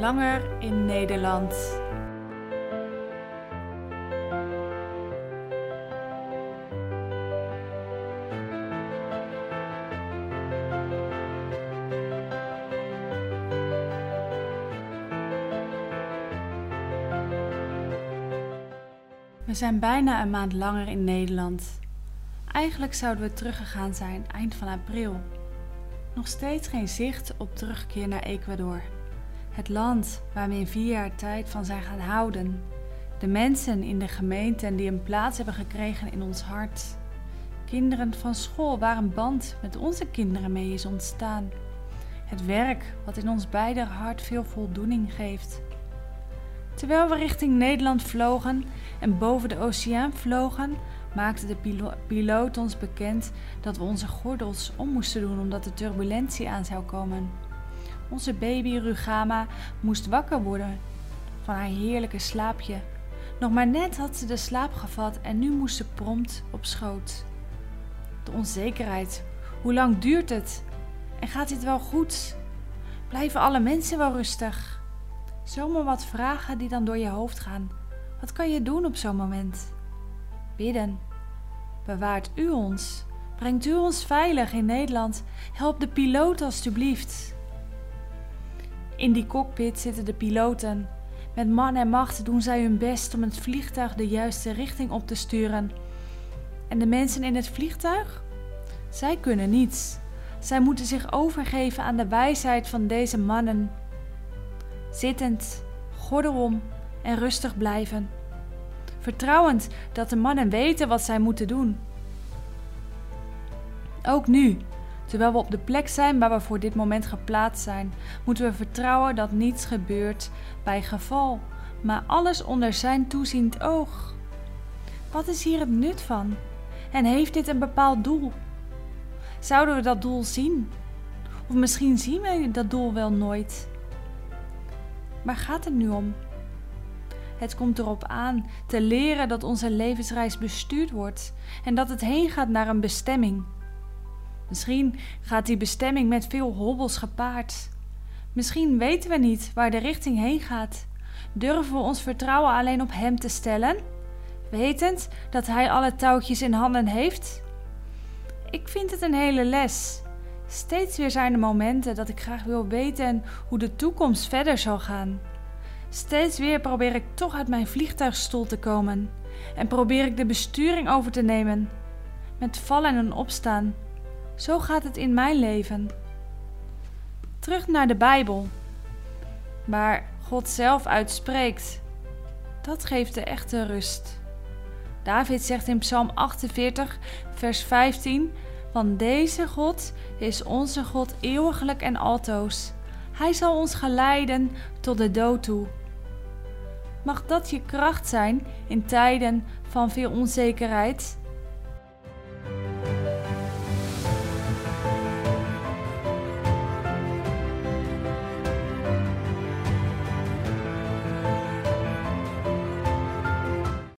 Langer in Nederland. We zijn bijna een maand langer in Nederland. Eigenlijk zouden we teruggegaan zijn eind van april. Nog steeds geen zicht op terugkeer naar Ecuador. Het land waar we in vier jaar tijd van zijn gaan houden. De mensen in de gemeente die een plaats hebben gekregen in ons hart. Kinderen van school waar een band met onze kinderen mee is ontstaan. Het werk wat in ons beider hart veel voldoening geeft. Terwijl we richting Nederland vlogen en boven de oceaan vlogen, maakte de piloot ons bekend dat we onze gordels om moesten doen omdat er turbulentie aan zou komen. Onze baby Rugama moest wakker worden van haar heerlijke slaapje. Nog maar net had ze de slaap gevat en nu moest ze prompt op schoot. De onzekerheid. Hoe lang duurt het? En gaat dit wel goed? Blijven alle mensen wel rustig? Zomaar wat vragen die dan door je hoofd gaan. Wat kan je doen op zo'n moment? Bidden. Bewaart u ons. Brengt u ons veilig in Nederland. Help de piloot alstublieft. In die cockpit zitten de piloten. Met man en macht doen zij hun best om het vliegtuig de juiste richting op te sturen. En de mensen in het vliegtuig? Zij kunnen niets. Zij moeten zich overgeven aan de wijsheid van deze mannen. Zittend, gordel om en rustig blijven. Vertrouwend dat de mannen weten wat zij moeten doen. Ook nu, terwijl we op de plek zijn waar we voor dit moment geplaatst zijn, moeten we vertrouwen dat niets gebeurt bij geval, maar alles onder zijn toeziend oog. Wat is hier het nut van? En heeft dit een bepaald doel? Zouden we dat doel zien? Of misschien zien we dat doel wel nooit. Waar gaat het nu om? Het komt erop aan te leren dat onze levensreis bestuurd wordt en dat het heen gaat naar een bestemming. Misschien gaat die bestemming met veel hobbels gepaard. Misschien weten we niet waar de richting heen gaat. Durven we ons vertrouwen alleen op Hem te stellen, wetend dat Hij alle touwtjes in handen heeft? Ik vind het een hele les. Steeds weer zijn er momenten dat ik graag wil weten hoe de toekomst verder zal gaan. Steeds weer probeer ik toch uit mijn vliegtuigstoel te komen en probeer ik de besturing over te nemen. Met vallen en opstaan. Zo gaat het in mijn leven. Terug naar de Bijbel, waar God zelf uitspreekt. Dat geeft de echte rust. David zegt in Psalm 48, vers 15: Van deze God is onze God eeuwiglijk en altoos. Hij zal ons geleiden tot de dood toe. Mag dat je kracht zijn in tijden van veel onzekerheid?